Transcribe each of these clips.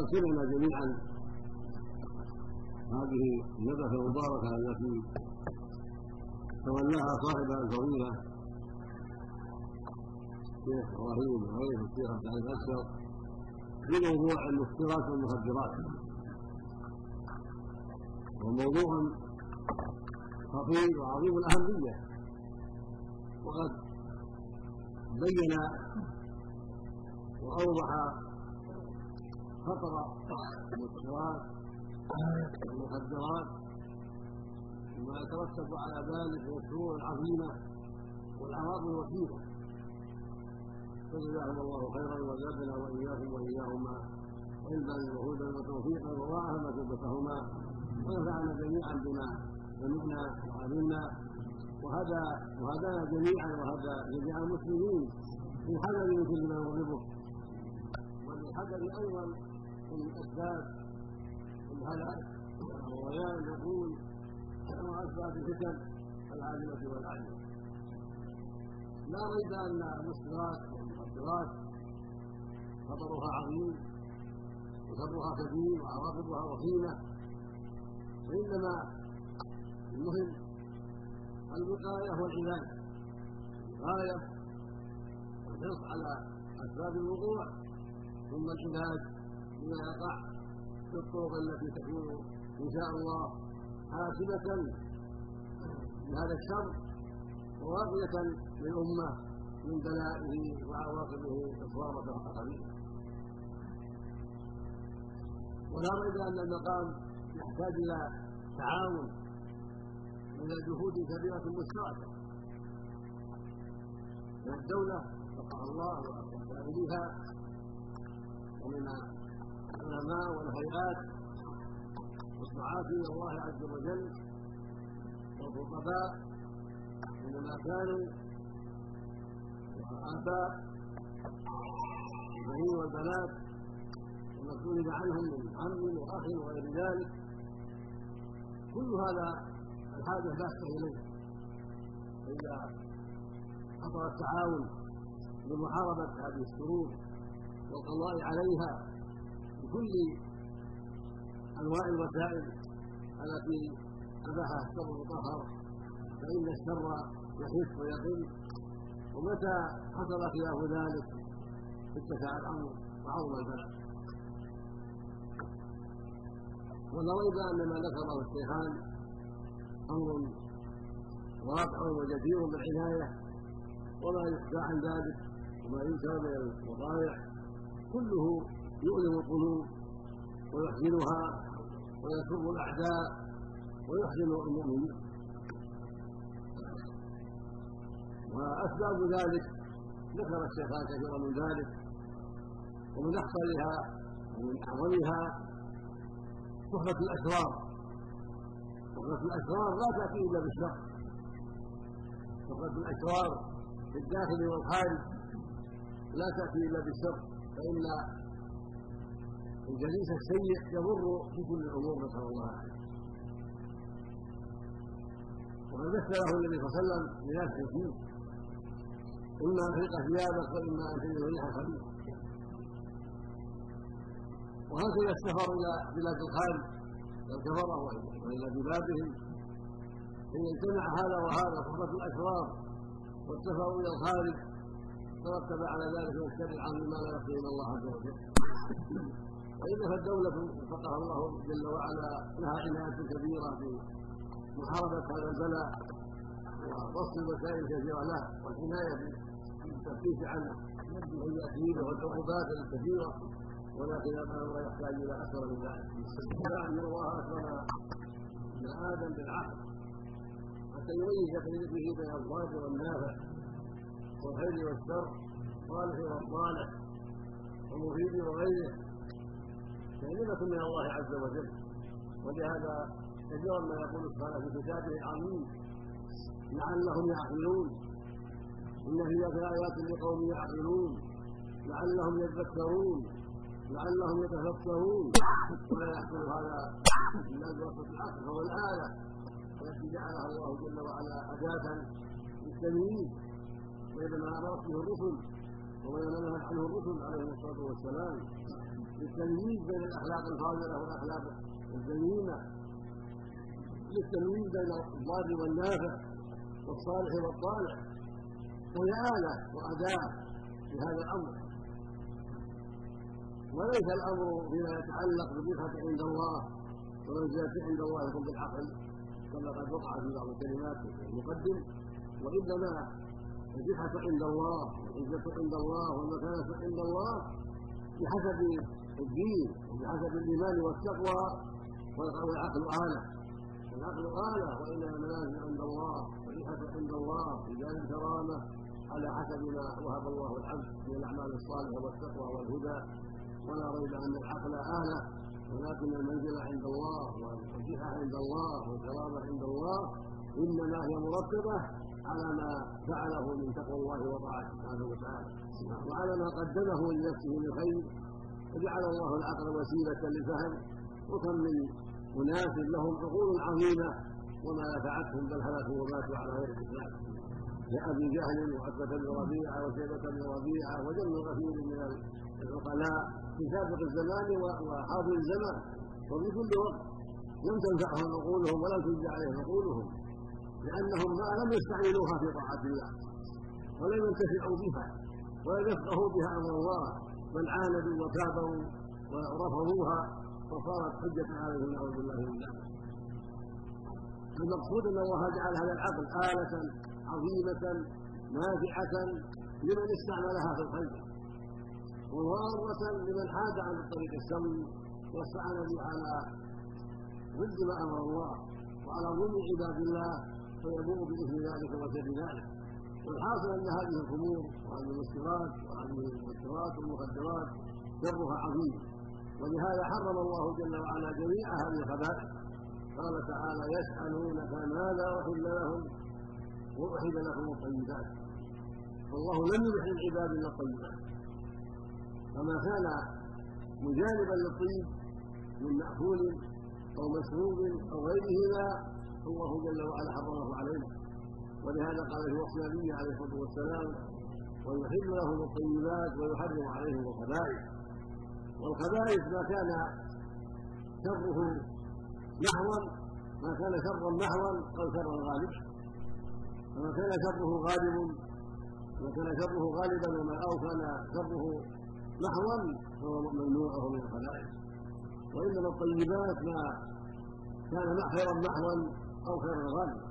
تصلنا جميعا. هذه المدرسة المباركة التي تولاها صاحبها الفضيلة الشيخ إبراهيم وغيره الشيخ عبد العزيز الاشهر في موضوع المسكرات والمخدرات. وموضوع خطير وعظيم الأهمية. وقد بين وأوضح خطر المسكرات والمخدرات وما يترتب على ذلك من الشرور العظيمه والأعراض الوكيله فجزاهم الله خيرا وزادنا وإياكم وإياهما. علما وهدى وتوفيقا وضاعف مثوبتهما ونفعنا جميعا بما سمعنا وعلمنا. وهدى وهدانا جميعا وهدى جميع المسلمين للحذر من كل ما يغضبه وللحذر أيضا من اسباب الهلاك وغيان العقول واسباب الفتن العاجله والعاجله لا ريب أن المسلمات والمخدرات خطرها عظيم وشرها كبير وعواقبها وخيمة. وإنما المهم الوقاية والعلاج الغايه والحرص على أسباب الوقوع ثم العلاج بما يقع في الطرق التي تكون إن شاء الله حاسبة لهذا الشر وواقية للأمة من بلائه وعواقبه إصابة وقبيله ولا ريب أن المقام يحتاج إلى تعاون إلى جهود كبيرة مشتركة. من الدولة وقع الله وسائلها ومن العلماء والهيئات والدعاة إلى الله عز وجل والخطباء إنما كانوا والآباء البنين والبنات والمسؤولين عنهم من عم وأخ وغير ذلك. كل هذا الحاجة باسة إليه. فإذا حصل التعاون لمحاربة هذه الشرور والقضاء عليها بكل أنواع الوسائل التي أباحها الشر المطهر فإن الشر يخف ويقل ومتى حصل خلاف ذلك؟ اتسع الأمر وعظم البلاء. ولا ريب أن ما ذكره الشيخان أمر واقع وجدير بالعناية وما يخفى عن ذلك وما ينكر من الوقائع كله يؤلم القلوب ويحزنها ويسر الأعداء ويحزن المؤمنين. وأسباب ذلك ذكر الشيخان كثيرا من ذلك ومن أخطرها ومن أعظمها صحبة الأسرار صحبة الأسرار لا تأتي إلا بالشر. صحبة الأسرار في الداخل والخارج لا تأتي إلا بالشر فإن الجليس السيء يضر في كل الأمور نسأل الله العافية. وقد ذكره النبي صلى الله عليه وسلم لناس فيه إما أن تلقى ثيابك وإما أن تجد ريح خبيث وهكذا السفر إلى بلاد الخارج. والكفرة وإلى بلادهم. إن اجتمع هذا وهذا صحبة الأشرار والسفر إلى الخارج ترتب على ذلك الشر العظيم ما لا إلى الله عز وجل. وإذا فالدولة وفقها الله جل وعلا لها عناية كبيرة في محاربة هذا البلاء ووصف وسائل كثيرة له والعناية التفتيش عن التأثير والعقوبات الكثيرة ولكن الأمر يحتاج إلى أكثر من ذلك. أن الله أكرم ابن آدم بالعقل حتى يميز به بين الضار والنافع والخير والشر والصالح والصالح والمفيد وغيره. كلمة من الله عز وجل. ولهذا كثيرا ما يقول سبحانه في كتابه العظيم لعلهم يعقلون. إن في آيات لقوم يعقلون. لعلهم يذكرون. لعلهم يتفكرون. ولا يحصل هذا إلا بواسطة العقل فهو الآلة التي جعلها الله جل وعلا أداة للتمييز بين ما أمرت به الرسل وبين ما عنه الرسل عليهم الصلاة والسلام. للتمييز بين الأخلاق الفاضله والأخلاق الذميمه للتمييز بين الضار والنافع والصالح والطالح فهي آلة وأداة في هذا الأمر. وليس الأمر فيما يتعلق بالرفعة عند الله والمنزلة عند الله يكون بالعقل كما قد وقع في بعض الكلمات المقدم وإنما الرفعة عند الله والعزة عند الله والمكانة عند الله بحسب الدين وبحسب الإيمان والتقوى والعقل آلة. العقل آلة وإنما المنازل عند الله والرفعة عند الله رجال الكرامة على حسب ما وهب الله العبد من الأعمال الصالحة والتقوى والهدى. ولا ريب أن العقل آلة ولكن المنزلة عند الله والرفعة عند الله والكرامة عند الله إنما هي مرتبة على ما فعله من تقوى الله وطاعته سبحانه وتعالى. وعلى ما قدمه لنفسه من خير فجعل الله العقل وسيلة للفهم وكم من أناس لهم عقول عظيمة وما نفعتهم بل هلكوا وماتوا على غير الإسلام كأبي جهل وعتبة بن ربيعة وشيبة بن ربيعة وجمع كثير من العقلاء في سابق الزمان وحاضر الزمان. وفي كل وقت لم تنفعهم عقولهم ولم تجد عليهم عقولهم لأنهم ما لم يستعملوها في طاعة الله ولم ينتفعوا بها ولم يفقهوا بها أمر الله. بل عاندوا وتابوا ورفضوها فصارت حجة عليهم نعوذ بالله من ذلك المقصود أن الله جعل هذا العقل آلة عظيمة نافعة لمن استعملها في الخير وضارة لمن حاد عن الطريق السوي واستعان به على ضد ما أمر الله وعلى ظلم عباد الله فيبوء بإثم ذلك وشر ذلك. والحاصل أن هذه الخمور وهذه المسكرات وهذه المسكرات والمخدرات شرها عظيم. ولهذا حرم الله جل وعلا جميع هذه الخبائث. قال تعالى يسألونك ماذا أحل لهم؟ وأحل لكم الطيبات. والله لم يبح للعباد إلا الطيبات. فما كان مجانبا للطيب من مأكول أو مشروب أو غيرهما الله جل وعلا حرمه علينا. ولهذا قال في النبي عليه الصلاة والسلام ويحل لهم الطيبات ويحرم عليهم الخبائث. والخبائث ما كان شره محوا ما كان شرا محوا أو شرا غالبا فما كان شره غالب ما كان شره غالبا وما أو كان شره محوا فهو ممنوع من الخبائث. وإنما الطيبات ما كان خيرا محوا أو خيرا غالبا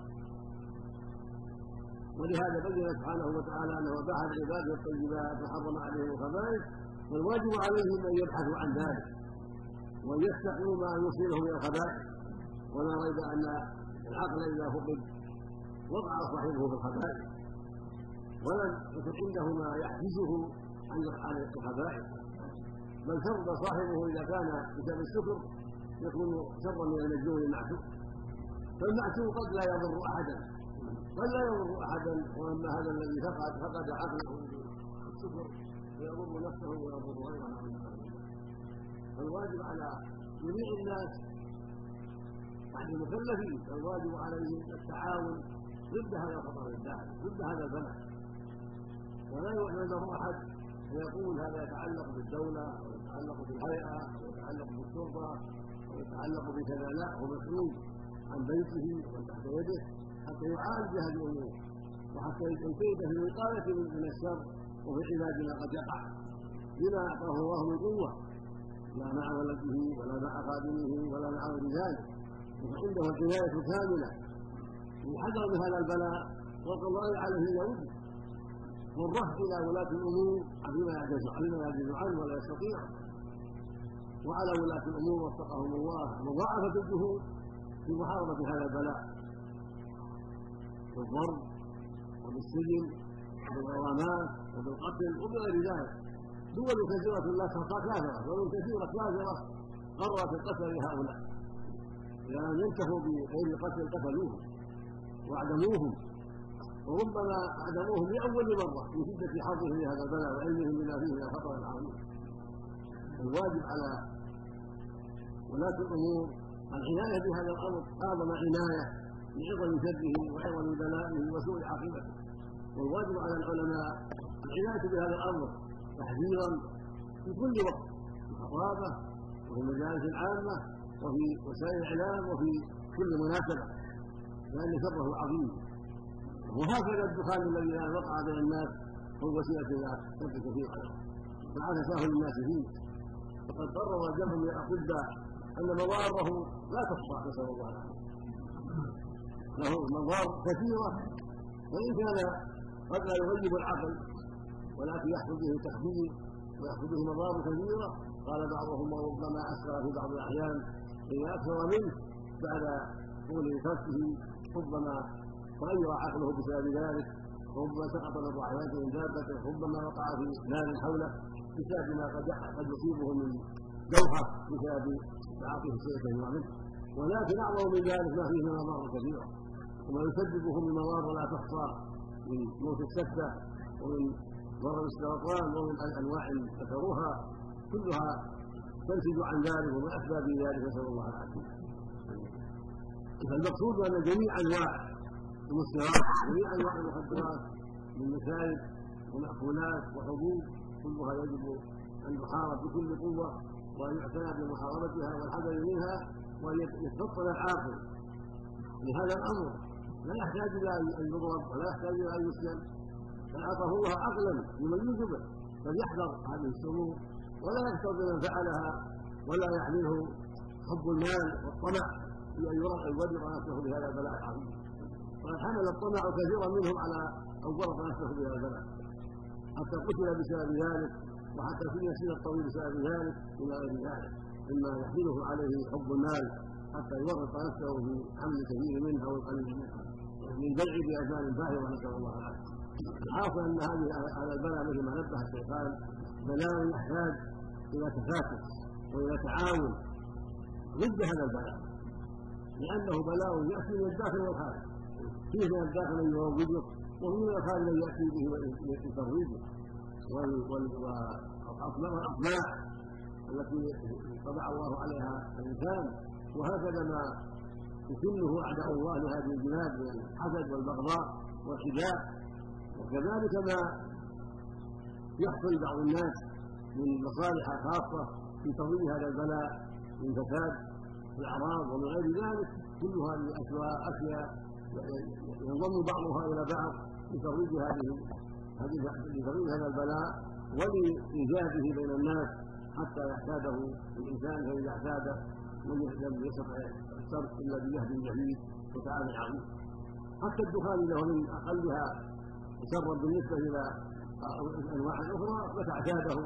ولهذا بين سبحانه وتعالى أنه باع العباد الطيبات وحرم عليهم الخبائث والواجب عليهم أن يبحثوا عن ذلك وان يستقوا ما يوصلهم إلى الخبائث. ولا ريب أن العقل إذا فقد وقع صاحبه في الخبائث ولم يكن عنده ما يحجزه عن الخبائث. بل فرض صاحبه إذا كان بسبب السكر يكون شرا من المجنون المعتوق فالمعتوق قد لا يضر أحدا. قد لا يضر أحدا واما هذا الذي فقد فقد عقله السكر ويضر نفسه ويضر غيره. فالواجب على جميع الناس بعد المكلفين الواجب عليهم التعاون ضد هذا الخطر الداعي ضد هذا البلاء ولا يعذر أحد فيقول هذا يتعلق بالدولة أو يتعلق بالهيئة أو يتعلق بالشرطة أو يتعلق بكذا لا هو مسؤول عن بيته ومن تحت يده. حتى يعالج هذه الأمور وحتى ينتهي في الوقاية من الشر وفي علاج ما قد يقع بما أعطاه الله من قوة. لا مع ولده ولا مع خادمه ولا مع غير ذلك وعنده العنايه كامله يحذر من هذا البلاء والقضاء عليه يوم والرفع إلى ولاة الأمور بما يعجز بما يعجز عنه ولا يستطيع. وعلى ولاة الأمور وفقهم الله مضاعفة الجهود في محاربة هذا البلاء. بالضرب وبالسجن وبالغرامات وبالقتل وبغير ذلك. دول كثيرة لا كافرة دول كثيرة كافرة قررت القتل لهؤلاء. إذا لم ينتهوا بغير القتل قتلوهم وأعدموهم. وربما أعدموهم لأول مرة من شدة حظهم لهذا البلاء وعلمهم بما فيه من الخطر العظيم. الواجب على ولاة الأمور العنايه بهذا الأمر اعظم لعظم شره وعظم بلائه وسوء عاقبته والواجب على العلماء العناية بهذا الأمر تحذيرا في كل وقت الخطابه وفي المجالس العامه وفي وسائل الاعلام وفي كل مناسبة. لأن شره عظيم. وهكذا الدخان الذي وقع بين الناس هو وسيلة إلى شر كثير مع تساهل الناس فيه. وقد قرر جمع من الأطباء أن مضاره لا تخفى نسأل الله العافية. له مضار كثيرة وان كان قد لا يغيب العقل ولكن يحصل به تخدير ويحصل به مضار كثيرة قال بعضهم وربما اسرع في بعض الأحيان فاذا أكثر منه بعد طول تركه ربما تغير عقله بسبب ذلك وربما سقط من ضعفاته من دابته ربما وقع في نار حوله بسبب ما قد قد يصيبه من جوحه بسبب تعاطيه الشيء منه ولكن أعظم من ذلك ما فيه من مضار كثيرة. وما يسببه من مضار لا تخفى من موت السكتة ومن ضرر السرطان ومن أنواع ذكروها كلها تنتج عن ذلك ومن أسباب ذلك نسأل الله العافية. فالمقصود أن جميع أنواع المسكرات جميع أنواع المخدرات من مسائل ومأكولات وحبوب كلها يجب أن تحارب بكل قوة وأن يعتنى بمحاربتها والحذر منها وأن يتفطن العاقل لهذا الأمر لا يحتاج إلى أن يضرب ولا يحتاج إلى أن يسلم. بل اعطاه الله عقلا يميز به فليحذر هذه الشرور ولا يكثر بمن فعلها ولا يحمله حب المال والطمع في أن يورط نفسه بهذا البلاء العظيم. وقد حمل الطمع كثيرا منهم على أن ورط نفسه بهذا البلاء. حتى قتل بسبب ذلك وحتى في يسير الطويل بسبب ذلك إلى غير ذلك. مما يحمله عليه حب المال حتى يورط نفسه في حمل كثير منها والقليل منها. من بيع باثمان باهظه نسال الله العافيه الحاصل أن هذه هذا البلاء مثل ما نبه الشيطان بلاء يحتاج إلى تكاتف وإلى تعاون ضد هذا البلاء. لأنه بلاء يأتي من الداخل والخارج. فيه من الداخل من يروجه ومن الخارج من يأتي به لترويجه والاطماع التي طبع الله عليها الإنسان. وهكذا ما يكنه أعداء الله لهذه البلاد من الحسد والبغضاء والحجاب وكذلك ما يحصل بعض الناس من مصالح خاصة في تضييع هذا البلاء من فساد الأعراض ومن غير ذلك كل هذه أشياء. ينضم بعضها إلى بعض لترويج هذه لترويج هذا البلاء ولإيجاده بين الناس حتى يحتاجه الإنسان فإذا احتاجه لم يستطع الصرف الا بجهد جديد وتعب عظيم حتى الدخان له من أقلها شرا بالنسبة إلى أنواع أخرى فتعتاده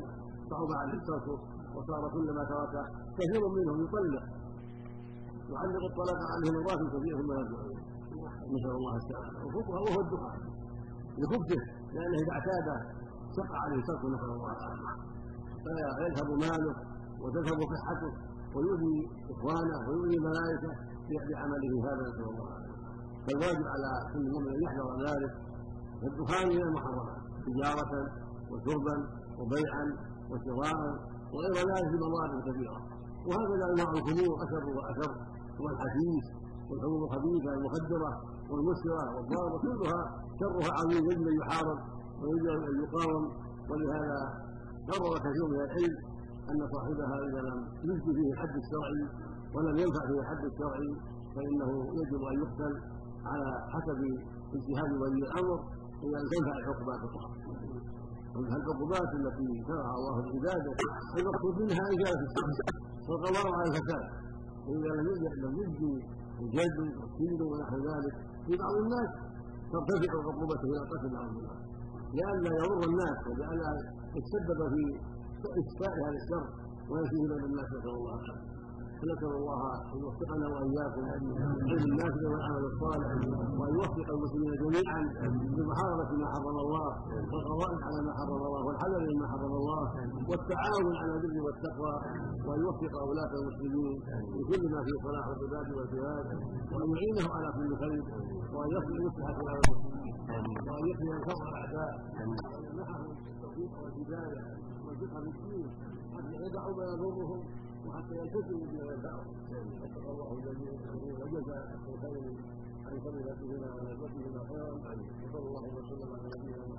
صعب عليه تركه وصار كلما ترك كثير منهم يطلق يعلق الطلاق عليه مرات كثيره ثم يرجع نسأل الله السلامة. وهو الدخان. لخبثه لأنه إذا اعتاد شق عليه تركه نسأل الله العافيه فيذهب ماله وتذهب صحته. ويؤذي إخوانه ويؤذي الملائكة بعمله هذا نسأل الله العافية. فالواجب على كل مؤمن أن يحذر ذلك. والدخان من المحرمات تجارة وشربا وبيعا وشراء وغير ذلك في مواضع كثيرة. وهكذا انواع الخمور اشر واشر والحشيش والحبوب الخبيثة المخدرة والمسكره والضارة كلها شرها عظيم يجب ان يحارب ويجب أن يقاوم. ولهذا قرر كثير من العلم أن صاحبها اذا لم يجد فيه الحد الشرعي ولم ينفع فيه الحد الشرعي فإنه يجب أن يقتل على حسب اجتهاد ولي الأمر إلى ان تنفع العقوبات الاخرى العقوبات التي شرعها الله لعباده المقصود منها إزالة الفساد والقضاء على الفساد. واذا لم يجدوا الجد والسجن ونحو ذلك في بعض الناس ترتفع عقوبته إلى القتل نعوذ بالله لئلا يضر الناس ولئلا يتسبب في إسفاء هذا الشر ويفيه بين الناس نسأل الله العافية فنسأل الله أن يوفقنا وإياكم للعلم النافع والعمل الصالح وأن يوفق المسلمين جميعا لمحاربة ما حرم الله والقضاء على ما حرم الله والحذر مما حرم الله والتعاون على البر والتقوى وأن يوفق ولاة المسلمين لكل ما فيه صلاح العباد والجهاد وأن يعينه على كل خير وأن يصلح يصلح على المسلمين وأن يحمي الفقر الأعداء. وأن يمنحهم التوفيق والهداية حتى يدعوا ما يضرهم وحتى يلتزموا بما ينفعهم وفق الله جميع المسلمين وجزاء الخير عن فضيلتهما ونجوتهما خيرا وصلى الله وسلم على نبينا